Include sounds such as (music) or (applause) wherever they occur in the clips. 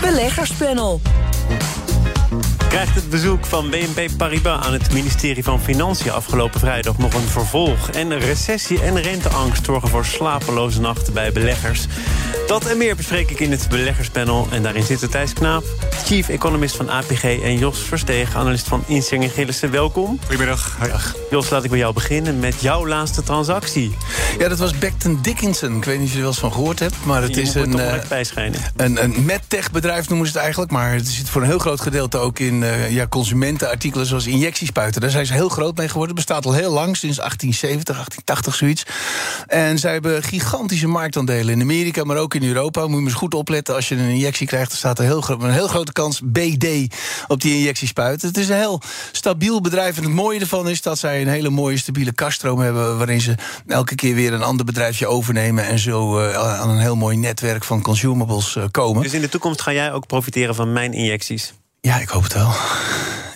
Beleggerspanel. Krijgt het bezoek van BNP Paribas aan het ministerie van Financiën afgelopen vrijdag nog een vervolg? En recessie en renteangst zorgen voor slapeloze nachten bij beleggers. Dat en meer bespreek ik in het beleggerspanel. En daarin zitten Thijs Knaap, chief economist van APG... en Jos Versteeg, analist van Instellingen Gillissen. Welkom. Goedemiddag. Jos, laat ik bij jou beginnen met jouw laatste transactie. Ja, dat was Becton Dickinson. Ik weet niet of je er wel eens van gehoord hebt. Maar het Je is een, eh, wel bijschijnen. een, een medtech-bedrijf noemen ze het eigenlijk. Maar het zit voor een heel groot gedeelte ook in eh, ja, consumentenartikelen... zoals injectiespuiten. Daar zijn ze heel groot mee geworden. Het bestaat al heel lang, sinds 1870, 1880 zoiets. En zij hebben gigantische marktaandelen in Amerika... maar ook in Europa. Moet je maar eens goed opletten. Als je een injectie krijgt, dan staat er heel een heel grote kans... BD op die injectiespuit. Het is een heel stabiel bedrijf. En het mooie ervan is dat zij een hele mooie stabiele kaststroom hebben... waarin ze elke keer weer een ander bedrijfje overnemen... en zo eh, aan een heel mooi netwerk van consumables eh, komen. Dus in de toekomst ga jij ook profiteren van mijn injecties? Ja, ik hoop het wel.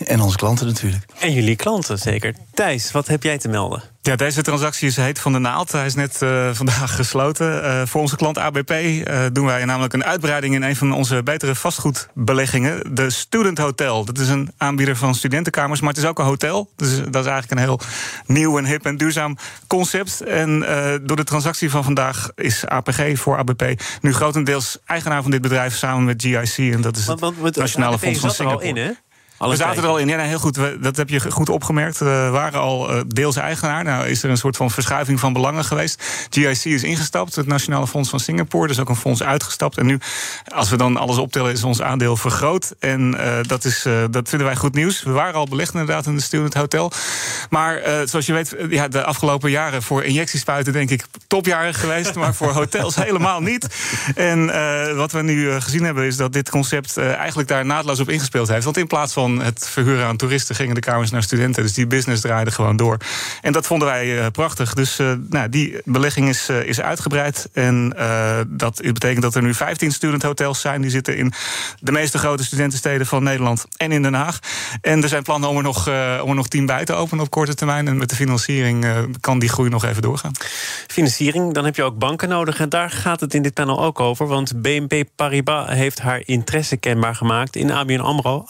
En onze klanten natuurlijk. En jullie klanten zeker. Thijs, wat heb jij te melden? Ja, deze transactie is heet van de naald. Hij is net eh, vandaag gesloten. Eh, voor onze klant ABP eh, doen wij namelijk een uitbreiding in een van onze betere vastgoedbeleggingen. De Student Hotel. Dat is een aanbieder van studentenkamers, maar het is ook een hotel. Dus dat is eigenlijk een heel nieuw en hip en duurzaam concept. En door de transactie van vandaag is APG voor ABP nu grotendeels eigenaar van dit bedrijf samen met GIC. En dat is het Want, want, want Nationale ABP Fonds van Singapore. in, We zaten er al in. Ja, nee, heel goed. We- dat heb je goed opgemerkt. We waren al eh, deels eigenaar. Nou is er een soort van verschuiving van belangen geweest. GIC is ingestapt, het Nationale Fonds van Singapore. Is ook een fonds uitgestapt. En nu, als we dan alles optellen, is ons aandeel vergroot. En eh, dat, is, eh, dat vinden wij goed nieuws. We waren al belegd inderdaad in de Student Hotel. Maar zoals je weet, ja, de afgelopen jaren voor injectiespuiten denk ik topjaren geweest. maar voor hotels (laughs) helemaal niet. En wat we nu gezien hebben is dat dit concept eigenlijk daar naadloos op ingespeeld heeft. Want in plaats van het verhuren aan toeristen gingen de kamers naar studenten. Dus die business draaide gewoon door. En dat vonden wij eh, prachtig. Dus eh, nou, die belegging is, eh, is uitgebreid. En dat betekent dat er nu 15 student hotels zijn. Die zitten in de meeste grote studentensteden van Nederland en in Den Haag. En er zijn plannen om er nog, om er nog 10 bij te openen op korte termijn. En met de financiering kan die groei nog even doorgaan. Financiering, dan heb je ook banken nodig. En daar gaat het in dit panel ook over. Want BNP Paribas heeft haar interesse kenbaar gemaakt in ABN AMRO.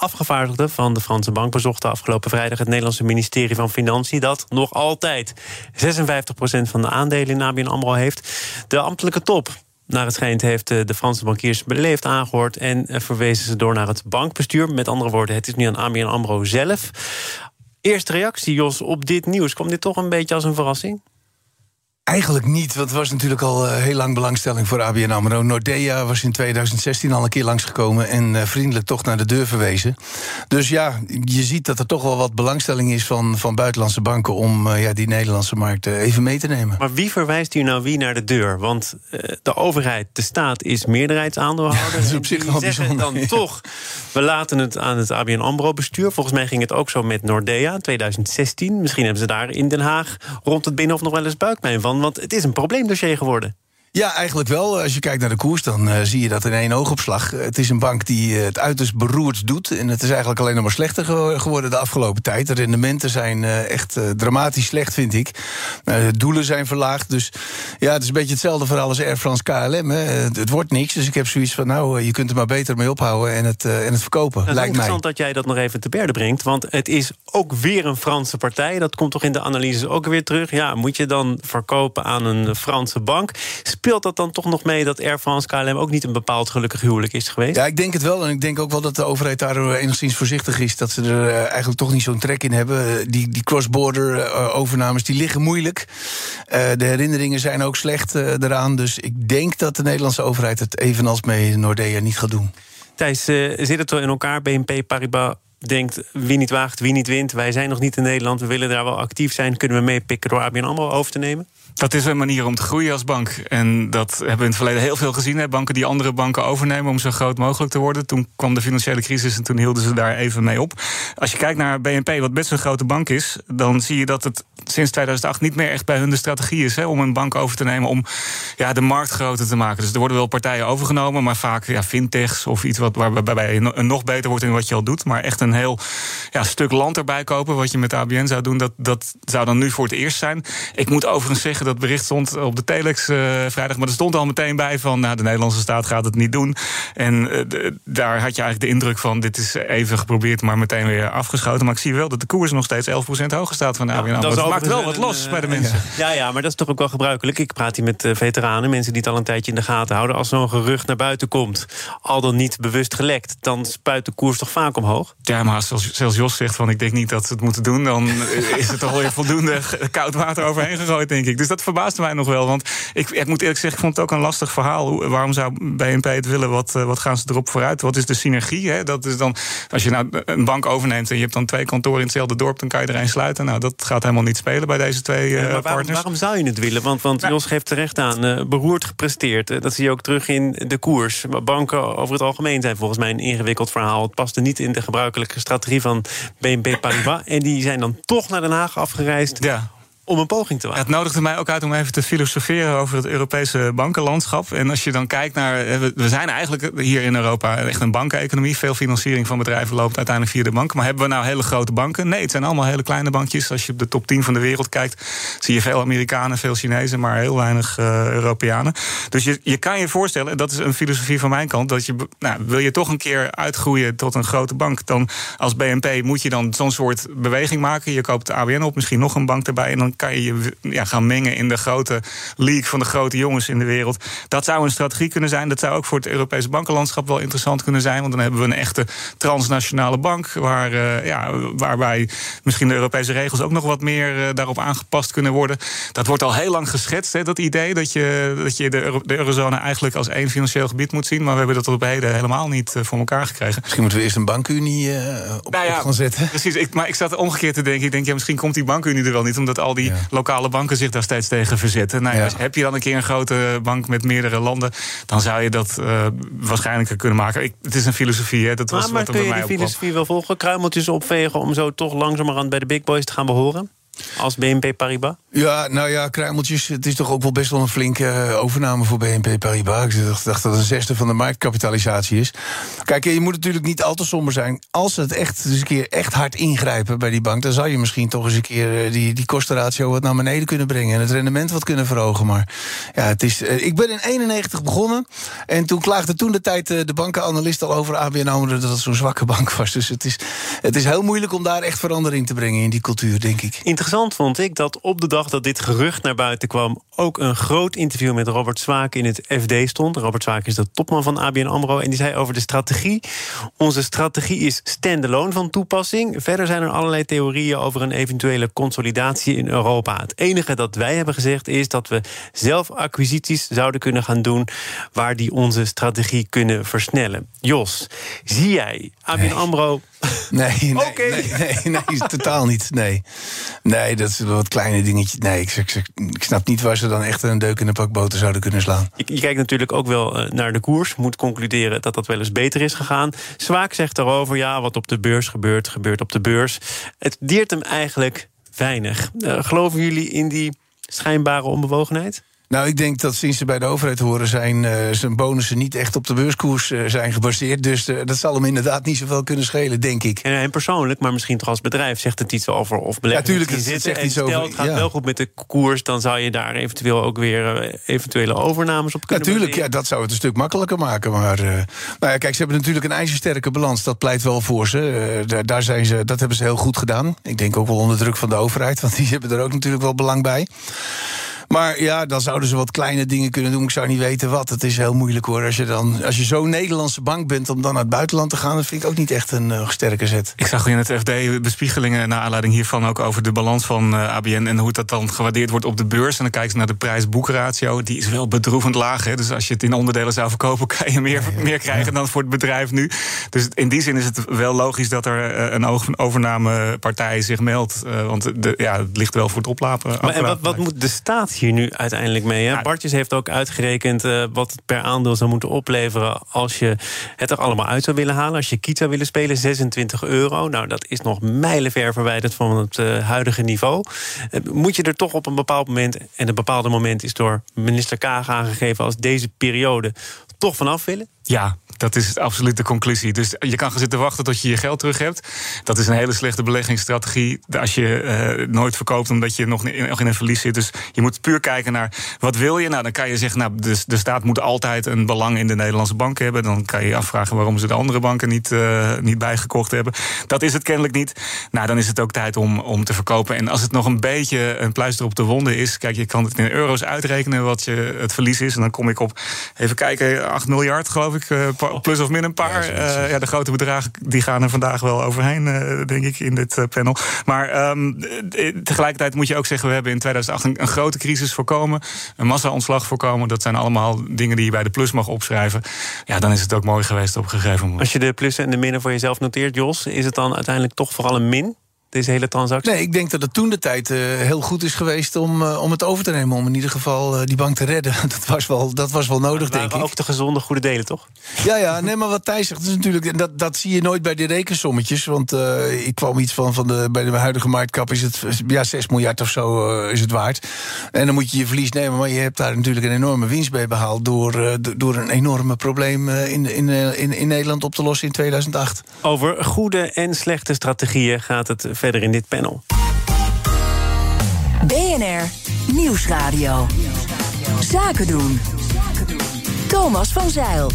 Van de Franse bank bezochten afgelopen vrijdag... het Nederlandse ministerie van Financiën... dat nog altijd 56% van de aandelen in ABN AMRO heeft. De ambtelijke top naar het schijnt heeft eh, de Franse bankiers beleefd aangehoord... en eh, verwezen ze door naar het bankbestuur. Met andere woorden, het is nu aan ABN AMRO zelf. Eerste reactie, Jos, op dit nieuws. Kwam dit toch een beetje als een verrassing? Eigenlijk niet, want het was natuurlijk al eh, heel lang belangstelling voor ABN AMRO. Nordea was in 2016 al een keer langsgekomen... en eh, vriendelijk toch naar de deur verwezen. Dus ja, je ziet dat er toch wel wat belangstelling is van, van buitenlandse banken... om eh, ja, die Nederlandse markt even mee te nemen. Maar wie verwijst hier nou wie naar de deur? Want de overheid, de staat, is meerderheidsaandeelhouder. (laughs) dat is op zich wel zeggen bijzonder, dan (laughs) ja. toch, we laten het aan het ABN AMRO-bestuur. Volgens mij ging het ook zo met Nordea in 2016. Misschien hebben ze daar in Den Haag rond het Binnenhof nog wel eens buikpijn van. Want het is een probleemdossier geworden. Ja, eigenlijk wel. Als je kijkt naar de koers, dan eh, zie je dat in één oogopslag. Het is een bank die eh, het uiterst beroerd doet. En het is eigenlijk alleen nog maar slechter ge- geworden de afgelopen tijd. De rendementen zijn eh, echt dramatisch slecht, vind ik. De doelen zijn verlaagd. Dus ja, het is een beetje hetzelfde verhaal als Air France KLM. Hè. Het, het wordt niks. Dus ik heb zoiets van, nou, je kunt er maar beter mee ophouden en het, en het verkopen. Het is lijkt mij. interessant dat jij dat nog even te berde brengt. Want het is ook weer een Franse partij. Dat komt toch in de analyses ook weer terug. Ja, moet je dan verkopen aan een Franse bank? Speelt dat dan toch nog mee dat Air France KLM ook niet een bepaald gelukkig huwelijk is geweest? Ja, ik denk het wel. En ik denk ook wel dat de overheid daar eh, enigszins voorzichtig is. Dat ze er eh, eigenlijk toch niet zo'n trek in hebben. Eh, Die, die cross-border overnames die liggen moeilijk. De herinneringen zijn ook slecht eraan. Dus ik denk dat de Nederlandse overheid het evenals met Nordea niet gaat doen. Thijs, zit het wel in elkaar? BNP Paribas denkt wie niet waagt, wie niet wint. Wij zijn nog niet in Nederland, we willen daar wel actief zijn. Kunnen we meepikken door ABN AMRO over te nemen? Dat is een manier om te groeien als bank. En dat hebben we in het verleden heel veel gezien. Hè? Banken die andere banken overnemen om zo groot mogelijk te worden. Toen kwam de financiële crisis en toen hielden ze daar even mee op. Als je kijkt naar BNP, wat best een grote bank is... dan zie je dat het sinds 2008 niet meer echt bij hun de strategie is... Hè, om een bank over te nemen om ja, de markt groter te maken. Dus er worden wel partijen overgenomen, maar vaak ja, fintechs... of iets wat, waarbij je nog beter wordt in wat je al doet. Maar echt een heel ja, stuk land erbij kopen, wat je met ABN zou doen... Dat, dat zou dan nu voor het eerst zijn. Ik moet overigens zeggen dat bericht stond op de telex uh, vrijdag. Maar er stond al meteen bij van nou, de Nederlandse staat gaat het niet doen. En uh, daar had je eigenlijk de indruk van dit is even geprobeerd, maar meteen weer afgeschoten. Maar ik zie wel dat de koers nog steeds 11% hoger staat van de ABN. Ja, dat maakt wel wat los bij de mensen. Ja, ja, maar dat is toch ook wel gebruikelijk. Ik praat hier met veteranen, mensen die het al een tijdje in de gaten houden. Als zo'n gerucht naar buiten komt, al dan niet bewust gelekt, dan spuit de koers toch vaak omhoog? Ja, maar als zelfs Jos zegt van ik denk niet dat ze het moeten doen, dan (laughs) is het toch weer voldoende koud water overheen gegooid, denk ik. Dus dat verbaast mij nog wel. Want ik, ik moet eerlijk zeggen, ik vond het ook een lastig verhaal. Waarom zou BNP het willen? Wat, eh, wat gaan ze erop vooruit? Wat is de synergie? Hè? Dat is dan, als je nou een bank overneemt en je hebt dan twee kantoren in hetzelfde dorp, dan kan je er een sluiten. Nou, dat gaat helemaal niet spelen bij deze twee uh, waarom, partners. Waarom zou je het willen? Want, want Jos geeft terecht aan, uh, beroerd gepresteerd. dat zie je ook terug in de koers. Banken over het algemeen zijn volgens mij een ingewikkeld verhaal. Het paste niet in de gebruikelijke strategie van BNP Paribas. En die zijn dan toch naar Den Haag afgereisd. Ja om een poging te wagen. het nodigde mij ook uit om even te filosoferen over het Europese bankenlandschap. En als je dan kijkt naar. Eh, we zijn eigenlijk hier in Europa echt een bankeneconomie. Veel financiering van bedrijven loopt uiteindelijk via de banken. Maar hebben we nou hele grote banken? Nee, het zijn allemaal hele kleine bankjes. Als je op de top 10 van de wereld kijkt, zie je veel Amerikanen, veel Chinezen, maar heel weinig uh, Europeanen. Dus je, je kan je voorstellen, en dat is een filosofie van mijn kant, dat je nou, wil je toch een keer uitgroeien tot een grote bank, dan als BNP moet je dan zo'n soort beweging maken. Je koopt de ABN op, misschien nog een bank erbij. En dan kan je je ja, gaan mengen in de grote league van de grote jongens in de wereld. Dat zou een strategie kunnen zijn. Dat zou ook voor het Europese bankenlandschap wel interessant kunnen zijn. Want dan hebben we een echte transnationale bank. Waar, uh, ja, waarbij misschien de Europese regels ook nog wat meer uh, daarop aangepast kunnen worden. Dat wordt al heel lang geschetst, hè, dat idee dat je, dat je de, Euro de eurozone eigenlijk als één financieel gebied moet zien. Maar we hebben dat op heden helemaal niet uh, voor elkaar gekregen. Misschien moeten we eerst een bankunie op, nou ja, op gaan zetten. Precies, ik, maar ik zat omgekeerd te denken. Ik denk, ja, misschien komt die bankunie er wel niet, omdat al die ja lokale banken zich daar steeds tegen verzetten. Nou, ja. Heb je dan een keer een grote bank met meerdere landen, dan zou je dat uh, waarschijnlijker kunnen maken. Ik, het is een filosofie, hè. Dat was maar, wat kun je die filosofie wel volgen? Kruimeltjes opvegen om zo toch langzamerhand bij de big boys te gaan behoren? Als BNP Paribas? Ja, nou ja, kruimeltjes. Het is toch ook wel best wel een flinke eh, overname voor BNP Paribas. Ik dacht, dacht dat het een zesde van de marktkapitalisatie is. Kijk, je moet natuurlijk niet al te somber zijn. Als ze het echt eens een keer echt hard ingrijpen bij die bank... dan zou je misschien toch eens een keer eh, die, die kostenratio wat naar beneden kunnen brengen... en het rendement wat kunnen verhogen. Maar ja, het is, eh, ik ben in 91 begonnen. En toen klaagde toen de tijd de bankenanalist al over ABN AMRO... dat het zo'n zwakke (laughs) bank was. Dus het is, het is heel moeilijk om daar echt verandering te brengen in die cultuur, denk ik. Interessant vond ik dat op de dag dat dit gerucht naar buiten kwam... ook een groot interview met Robert Zwaak in het FD stond. Robert Zwaak is de topman van ABN AMRO. En die zei over de strategie... onze strategie is standalone van toepassing. Verder zijn er allerlei theorieën over een eventuele consolidatie in Europa. Het enige dat wij hebben gezegd is dat we zelf acquisities zouden kunnen gaan doen... waar die onze strategie kunnen versnellen. Jos, zie jij ABN AMRO... Nee, nee, (laughs) nee, nee, nee, totaal niet. Nee. nee, dat is wat kleine dingetjes. Nee, ik, ik, ik, snap niet waar ze dan echt een deuk in de pak boter zouden kunnen slaan. Je, je kijkt natuurlijk ook wel uh, naar de koers. Moet concluderen dat dat wel eens beter is gegaan. Zwaak zegt daarover, ja, wat op de beurs gebeurt, gebeurt op de beurs. Het deert hem eigenlijk weinig. Uh, geloven jullie in die schijnbare onbewogenheid? Nou, ik denk dat sinds ze bij de overheid horen zijn... Uh, zijn bonussen niet echt op de beurskoers uh, zijn gebaseerd. Dus uh, dat zal hem inderdaad niet zoveel kunnen schelen, denk ik. En, en persoonlijk, maar misschien toch als bedrijf... zegt het iets over of beleggers ja, tuurlijk, het, het zegt iets over. het gaat ja. wel goed met de koers... dan zou je daar eventueel ook weer eventuele overnames op kunnen Natuurlijk, ja, dat zou het een stuk makkelijker maken. Maar nou ja, kijk, ze hebben natuurlijk een ijzersterke balans. Dat pleit wel voor ze. Daar, daar zijn ze. Dat hebben ze heel goed gedaan. Ik denk ook wel onder druk van de overheid... want die hebben er ook natuurlijk wel belang bij. Maar ja, dan zouden ze wat kleine dingen kunnen doen. Ik zou niet weten wat. Het is heel moeilijk hoor. Als je, dan, als je zo'n Nederlandse bank bent om dan naar het buitenland te gaan, dat vind ik ook niet echt een uh, sterke zet. Ik zag in het FD bespiegelingen naar aanleiding hiervan ook over de balans van uh, ABN en hoe dat dan gewaardeerd wordt op de beurs. En dan kijken ze naar de prijs-boekratio. Die is wel bedroevend laag. Hè? Dus als je het in onderdelen zou verkopen, (laughs) kan je meer, meer krijgen dan voor het bedrijf nu. Dus in die zin is het wel logisch dat er uh, een overnamepartij zich meldt. want de, ja, het ligt wel voor het oplapen. Maar en wat, wat moet de staat hier nu uiteindelijk mee? Hè? Bartjes heeft ook uitgerekend uh, wat het per aandeel zou moeten opleveren... als je het er allemaal uit zou willen halen. Als je kiet zou willen spelen, 26 euro. Nou, dat is nog mijlenver verwijderd van het uh, huidige niveau. Uh, moet je er toch op een bepaald moment... en een bepaalde moment is door minister Kaag aangegeven... als deze periode toch vanaf willen? Ja, dat is absoluut de conclusie. Dus je kan gaan zitten wachten tot je je geld terug hebt. Dat is een hele slechte beleggingsstrategie. Als je uh, nooit verkoopt omdat je nog in, nog in een verlies zit. Dus je moet puur kijken naar wat wil je. Nou, dan kan je zeggen, nou, de, de staat moet altijd een belang in de Nederlandse bank hebben. Dan kan je je afvragen waarom ze de andere banken niet, uh, niet bijgekocht hebben. Dat is het kennelijk niet. Nou, dan is het ook tijd om, om te verkopen. En als het nog een beetje een pleister op de wonden is. Kijk, je kan het in euro's uitrekenen wat je, het verlies is. En dan kom ik op, even kijken, 8 miljard geloof ik. Uh, plus of min een paar. Ja, uh, ja, de grote bedragen die gaan er vandaag wel overheen, uh, denk ik, in dit uh, panel. Maar um, tegelijkertijd moet je ook zeggen, we hebben in 2008 een, een grote crisis voorkomen. Een massa-ontslag voorkomen. Dat zijn allemaal dingen die je bij de plus mag opschrijven. Ja, dan is het ook mooi geweest op een gegeven moment. Als je de plussen en de minnen voor jezelf noteert, Jos, is het dan uiteindelijk toch vooral een min? Deze hele transactie? Nee, ik denk dat het toen de tijd uh, heel goed is geweest om, uh, om het over te nemen. Om in ieder geval uh, die bank te redden. (laughs) Dat was wel, dat was wel nodig, denk ik. ook de gezonde goede delen, toch? Ja, ja, nee, maar wat Thijs zegt, is natuurlijk, dat, dat zie je nooit bij die rekensommetjes. Want ik kwam iets van, van de, bij de huidige marktkap is het ja, 6 miljard of zo is het waard. En dan moet je je verlies nemen. Maar je hebt daar natuurlijk een enorme winst bij behaald. Door, door een enorme probleem in, in, in, in Nederland op te lossen in 2008. Over goede en slechte strategieën gaat het verder in dit panel. BNR Nieuwsradio. Zaken doen. Thomas van Zeil.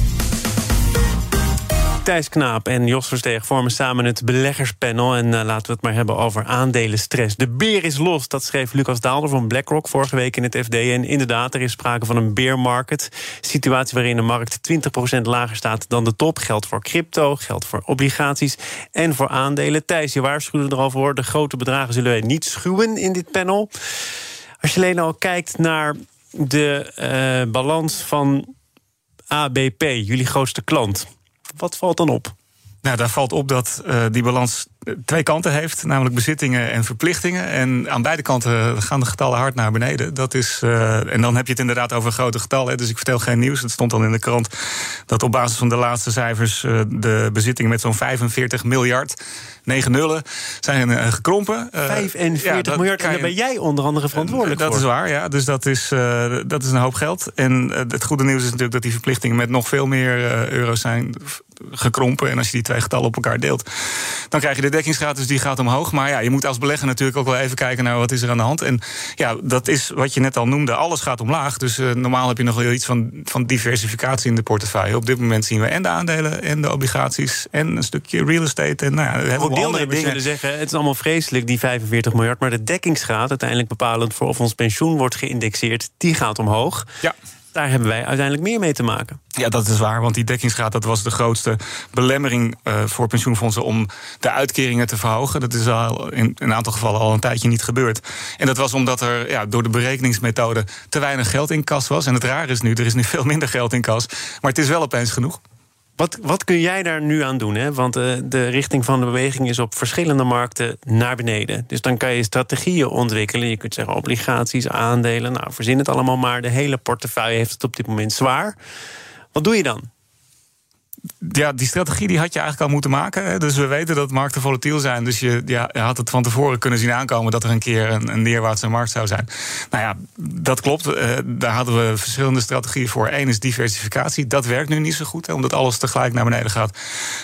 Thijs Knaap en Jos Versteeg vormen samen het beleggerspanel. En uh, laten we het maar hebben over aandelenstress. De beer is los, dat schreef Lucas Daalder van BlackRock vorige week in het FD. En inderdaad, er is sprake van een bear market. Situatie waarin de markt 20% lager staat dan de top. Geldt voor crypto, geldt voor obligaties en voor aandelen. Thijs, je waarschuwde er al voor. De grote bedragen zullen wij niet schuwen in dit panel. Als je alleen al kijkt naar de uh, balans van ABP, jullie grootste klant. Wat valt dan op? Nou, daar valt op dat uh, die balans twee kanten heeft, namelijk bezittingen en verplichtingen. En aan beide kanten gaan de getallen hard naar beneden. Dat is, uh, en dan heb je het inderdaad over grote getallen. Dus ik vertel geen nieuws. Het stond al in de krant dat op basis van de laatste cijfers uh, de bezittingen met zo'n 45 miljard, 9 nullen, zijn gekrompen. 45 ja, dat miljard, en daar ben jij onder andere verantwoordelijk dat voor. Dat is waar, ja. Dus dat is, dat is een hoop geld. En het goede nieuws is natuurlijk dat die verplichtingen met nog veel meer euro's zijn gekrompen. En als je die twee getallen op elkaar deelt, dan krijg je de dekkingsgraad, dus die gaat omhoog. Maar ja, je moet als belegger natuurlijk ook wel even kijken naar wat is er aan de hand. En ja, dat is wat je net al noemde, alles gaat omlaag. Dus uh, normaal heb je nog wel iets van, van diversificatie in de portefeuille. Op dit moment zien we en de aandelen en de obligaties en een stukje real estate. En nou ja, andere dingen. zullen zeggen, het is allemaal vreselijk, die 45 miljard. Maar de dekkingsgraad, uiteindelijk bepalend voor of ons pensioen wordt geïndexeerd, die gaat omhoog. Ja daar hebben wij uiteindelijk meer mee te maken. Ja, dat is waar, want die dekkingsgraad dat was de grootste belemmering uh, voor pensioenfondsen om de uitkeringen te verhogen. Dat is al in een aantal gevallen al een tijdje niet gebeurd. En dat was omdat er ja, door de berekeningsmethode te weinig geld in kas was. En het raar is nu, er is nu veel minder geld in kas. Maar het is wel opeens genoeg. Wat, wat kun jij daar nu aan doen? Hè? Want uh, de richting van de beweging is op verschillende markten naar beneden. Dus dan kan je strategieën ontwikkelen. Je kunt zeggen obligaties, aandelen. Nou, verzin het allemaal maar. De hele portefeuille heeft het op dit moment zwaar. Wat doe je dan? Ja, die strategie die had je eigenlijk al moeten maken. Dus we weten dat markten volatiel zijn. Dus je, ja, je had het van tevoren kunnen zien aankomen dat er een keer een, een neerwaartse markt zou zijn. Nou ja, dat klopt. Uh, daar hadden we verschillende strategieën voor. Eén is diversificatie. Dat werkt nu niet zo goed, hè, omdat alles tegelijk naar beneden gaat.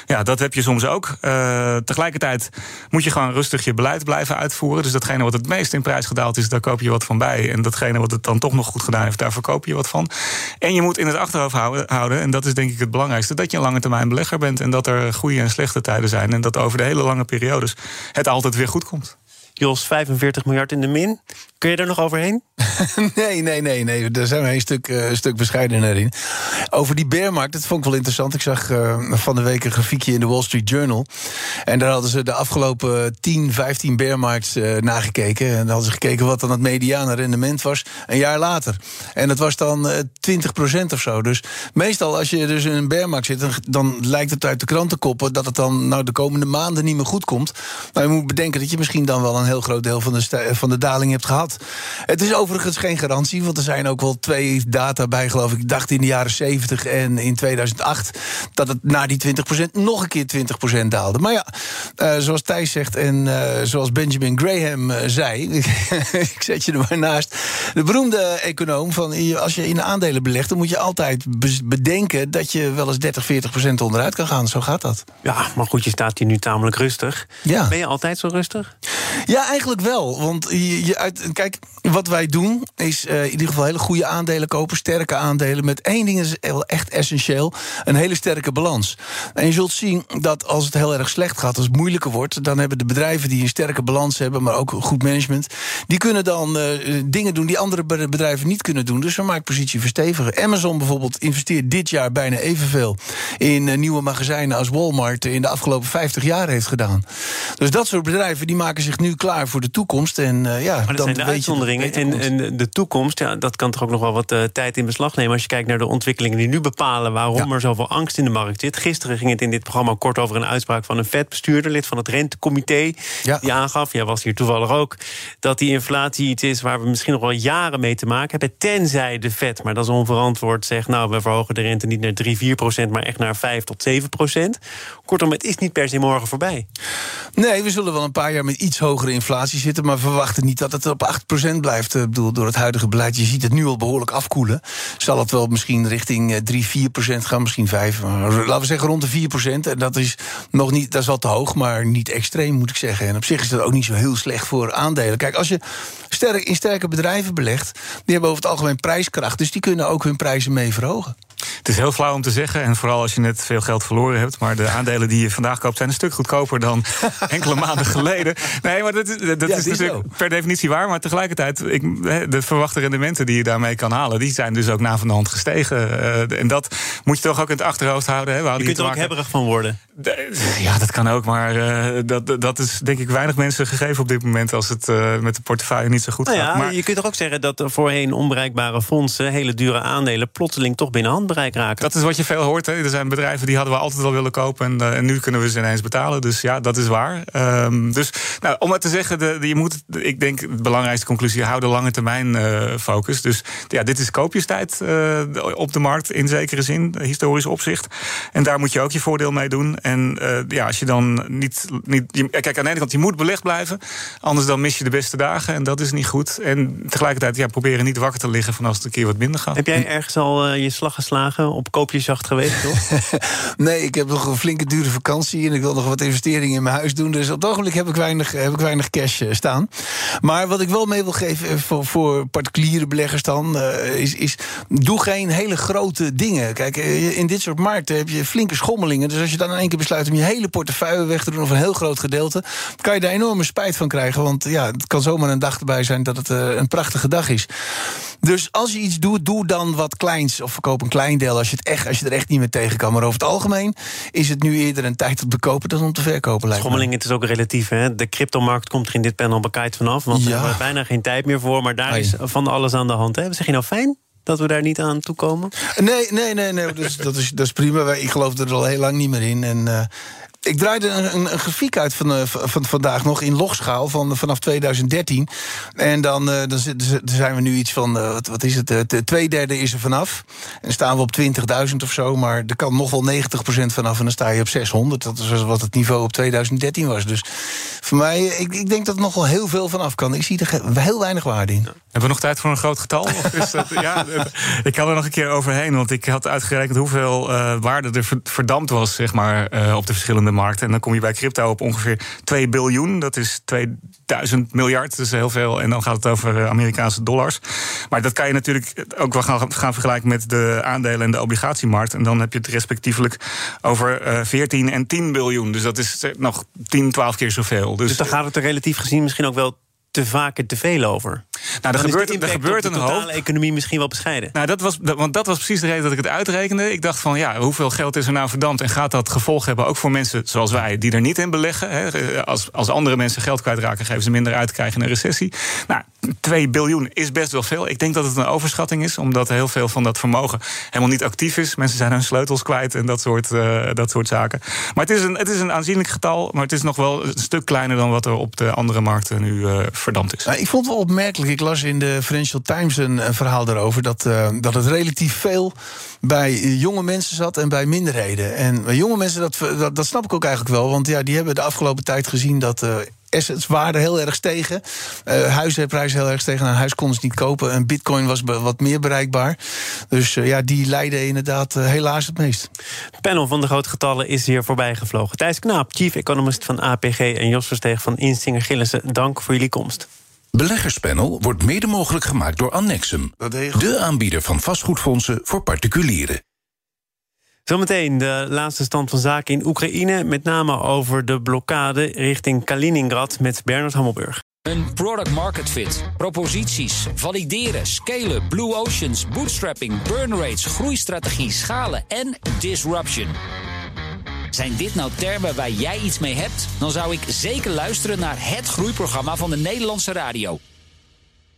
Ja, dat heb je soms ook. Uh, tegelijkertijd moet je gewoon rustig je beleid blijven uitvoeren. Dus datgene wat het meest in prijs gedaald is, daar koop je wat van bij. En datgene wat het dan toch nog goed gedaan heeft, daar verkoop je wat van. En je moet in het achterhoofd houden, houden en dat is denk ik het belangrijkste, dat je een lange termijn belegger bent en dat er goede en slechte tijden zijn en dat over de hele lange periodes het altijd weer goed komt. Jos, 45 miljard in de min. Kun je er nog overheen? (laughs) nee, nee, nee, nee. Daar zijn we een stuk, uh, stuk bescheidener in. Over die bearmarkt, dat vond ik wel interessant. Ik zag uh, van de week een grafiekje in de Wall Street Journal. En daar hadden ze de afgelopen 10, 15 bearmarkts uh, nagekeken. En dan hadden ze gekeken wat dan het mediane rendement was een jaar later. En dat was dan 20% of zo. Dus meestal als je dus in een bearmarkt zit... Dan, lijkt het uit de krantenkoppen dat het dan nou, de komende maanden niet meer goed komt. Maar je moet bedenken dat je misschien dan wel een heel groot deel van de, van de daling hebt gehad. Het is overigens geen garantie, want er zijn ook wel twee data bij, geloof ik. Ik dacht in de jaren 70 en in 2008 dat het na die 20% nog een keer 20% daalde. Maar ja, uh, zoals Thijs zegt en uh, zoals Benjamin Graham uh, zei, (laughs) ik zet je er maar naast. De beroemde econoom van als je in aandelen belegt, dan moet je altijd bedenken dat je wel eens 30, 40% onderuit kan gaan. Zo gaat dat. Ja, maar goed, je staat hier nu tamelijk rustig. Ja. Ben je altijd zo rustig? Ja, eigenlijk wel. Want je, uit, kijk, wat wij doen is uh, in ieder geval hele goede aandelen kopen, sterke aandelen. Met één ding is echt essentieel: een hele sterke balans. En je zult zien dat als het heel erg slecht gaat, als het moeilijker wordt, dan hebben de bedrijven die een sterke balans hebben, maar ook goed management, die kunnen dan uh, dingen doen die andere bedrijven niet kunnen doen. Dus we maken positie verstevigen. Amazon bijvoorbeeld investeert dit jaar bijna evenveel in uh, nieuwe magazijnen als Walmart in de afgelopen 50 jaar heeft gedaan. Dus dat soort bedrijven die maken zich nu klaar voor de toekomst. En ja, maar dat dan zijn de uitzonderingen. En, en, de toekomst, ja, dat kan toch ook nog wel wat uh, tijd in beslag nemen. Als je kijkt naar de ontwikkelingen die nu bepalen waarom er zoveel angst in de markt zit. Gisteren ging het in dit programma kort over een uitspraak van een vetbestuurder, lid van het rentecomité. Ja. Die aangaf, jij was hier toevallig ook, dat die inflatie iets is waar we misschien nog wel jaren mee te maken hebben. Tenzij de vet, maar dat is onverantwoord, zegt nou, we verhogen de rente niet naar 3, 4 procent, maar echt naar 5 tot 7 procent. Kortom, het is niet per se morgen voorbij. Nee, we zullen wel een paar jaar met iets hogere inflatie zitten, maar verwachten niet dat het op 8 procent blijft. Ik bedoel, door het huidige beleid. Je ziet het nu al behoorlijk afkoelen. Zal het wel misschien richting 3, 4 procent gaan, misschien 5. laten we zeggen rond de 4 procent. En dat is nog niet, dat is wel te hoog, maar niet extreem, moet ik zeggen. En op zich is dat ook niet zo heel slecht voor aandelen. Kijk, als je sterk, in sterke bedrijven belegt, die hebben over het algemeen prijskracht. Dus die kunnen ook hun prijzen mee verhogen. Het is heel flauw om te zeggen, en vooral als je net veel geld verloren hebt. Maar de aandelen die je vandaag koopt zijn een stuk goedkoper dan (laughs) enkele maanden geleden. Nee, maar dat, is, dat is natuurlijk per definitie waar. Maar tegelijkertijd, ik, de verwachte rendementen die je daarmee kan halen, die zijn dus ook na van de hand gestegen. Uh, en dat moet je toch ook in het achterhoofd houden. Hè? je kunt er ook hebberig van worden. Ja, dat kan ook. Maar uh, dat, dat is denk ik weinig mensen gegeven op dit moment als het uh, met de portefeuille niet zo goed nou gaat. Ja, maar je kunt toch ook zeggen dat voorheen onbereikbare fondsen, hele dure aandelen, plotseling toch binnen handbereik raken. Dat is wat je veel hoort. Hè. Er zijn bedrijven die hadden we altijd al willen kopen en, uh, en nu kunnen we ze ineens betalen. Dus ja, dat is waar. Um, dus nou, om het te zeggen, de, de, je moet, ik denk, de belangrijkste conclusie, hou de lange termijn focus. Dus ja, dit is koopjestijd op de markt in zekere zin, historisch opzicht. En daar moet je ook je voordeel mee doen. En uh, ja, als je dan niet. niet je, kijk, aan de ene kant, je moet belegd blijven. Anders dan mis je de beste dagen. En dat is niet goed. En tegelijkertijd, ja, proberen niet wakker te liggen van als het een keer wat minder gaat. Heb jij ergens al uh, je slag geslagen op koopjesjacht geweest, toch? (laughs) nee, ik heb nog een flinke dure vakantie. En ik wil nog wat investeringen in mijn huis doen. Dus op het ogenblik heb ik weinig, heb ik weinig cash uh, staan. Maar wat ik wel mee wil geven voor, voor particuliere beleggers dan. is, is. Doe geen hele grote dingen. Kijk, in dit soort markten heb je flinke schommelingen. Dus als je dan in één keer besluit om je hele portefeuille weg te doen, of een heel groot gedeelte, kan je daar enorme spijt van krijgen. Want ja, het kan zomaar een dag erbij zijn dat het een prachtige dag is. Dus als je iets doet, doe dan wat kleins. Of verkoop een klein deel als je, het echt, als je er echt niet meer tegen kan. Maar over het algemeen is het nu eerder een tijd om te kopen dan om te verkopen. Schommeling, het is ook relatief. Hè? De cryptomarkt komt er in dit panel bekijkt vanaf. Want ja. we hebben bijna geen tijd meer voor. Maar daar is van alles aan de hand. Hè? Zeg je nou fijn? dat we daar niet aan toekomen? Nee, nee, nee, nee dus, dat, is, dat is prima. Ik geloof er al heel lang niet meer in. En uh, ik draaide een, een, een, grafiek uit van, uh, van vandaag nog in logschaal van, vanaf 2013. En dan, uh, dan zijn we nu iets van, uh, wat, wat, is het, uh, twee derde is er vanaf. En staan we op 20.000 of zo, maar er kan nog wel 90% vanaf en dan sta je op 600. Dat is wat het niveau op 2013 was. Dus voor mij, ik, ik denk dat er nog wel heel veel vanaf kan. Ik zie er heel weinig waarde in. Hebben we nog tijd voor een groot getal? Of is dat, ja, ik kan er nog een keer overheen, want ik had uitgerekend hoeveel waarde er verdampt was zeg maar, op de verschillende markten. En dan kom je bij crypto op ongeveer 2 biljoen. Dat is 2000 miljard, is heel veel. En dan gaat het over Amerikaanse dollars. Maar dat kan je natuurlijk ook wel gaan, gaan vergelijken met de aandelen en de obligatiemarkt. En dan heb je het respectievelijk over 14 en 10 biljoen. Dus dat is nog 10, 12 keer zoveel. Dus, dus dan gaat het er relatief gezien misschien ook wel te vaak en te veel over. Nou, er gebeurt, er gebeurt een hoop. De totale economie misschien wel bescheiden. Nou, dat was, want dat was precies de reden dat ik het uitrekende. Ik dacht van, ja, hoeveel geld is er nou verdampt... en gaat dat gevolg hebben ook voor mensen zoals wij... die er niet in beleggen? Hè? Als, als andere mensen geld kwijtraken... geven ze minder uit, krijgen een recessie. Nou, 2 biljoen is best wel veel. Ik denk dat het een overschatting is... omdat heel veel van dat vermogen helemaal niet actief is. Mensen zijn hun sleutels kwijt en dat soort, uh, dat soort zaken. Maar het is, een, het is een aanzienlijk getal... maar het is nog wel een stuk kleiner... dan wat er op de andere markten nu uh, Nou, ik vond het wel opmerkelijk. Ik las in de Financial Times een, verhaal daarover... Dat, uh, dat het relatief veel bij jonge mensen zat en bij minderheden. En bij jonge mensen, dat, dat, snap ik ook eigenlijk wel. Want ja, die hebben de afgelopen tijd gezien dat uh, assets waarde heel erg stegen. Uh, huizenprijzen heel erg stegen. Een huis konden ze niet kopen. En bitcoin was wat meer bereikbaar. Dus uh, ja, die leiden inderdaad uh, helaas het meest. Het panel van de grote getallen is hier voorbij gevlogen. Thijs Knaap, chief economist van APG... en Jos Versteeg van Instinger Gillissen, dank voor jullie komst. Beleggerspanel wordt mede mogelijk gemaakt door Annexum... de aanbieder van vastgoedfondsen voor particulieren. Zometeen de laatste stand van zaken in Oekraïne... met name over de blokkade richting Kaliningrad met Bernard Hammelburg. Een product market fit, proposities, valideren, scalen, blue oceans, bootstrapping, burn rates, groeistrategie, schalen en disruption. Zijn dit nou termen waar jij iets mee hebt? Dan zou ik zeker luisteren naar het groeiprogramma van de Nederlandse radio.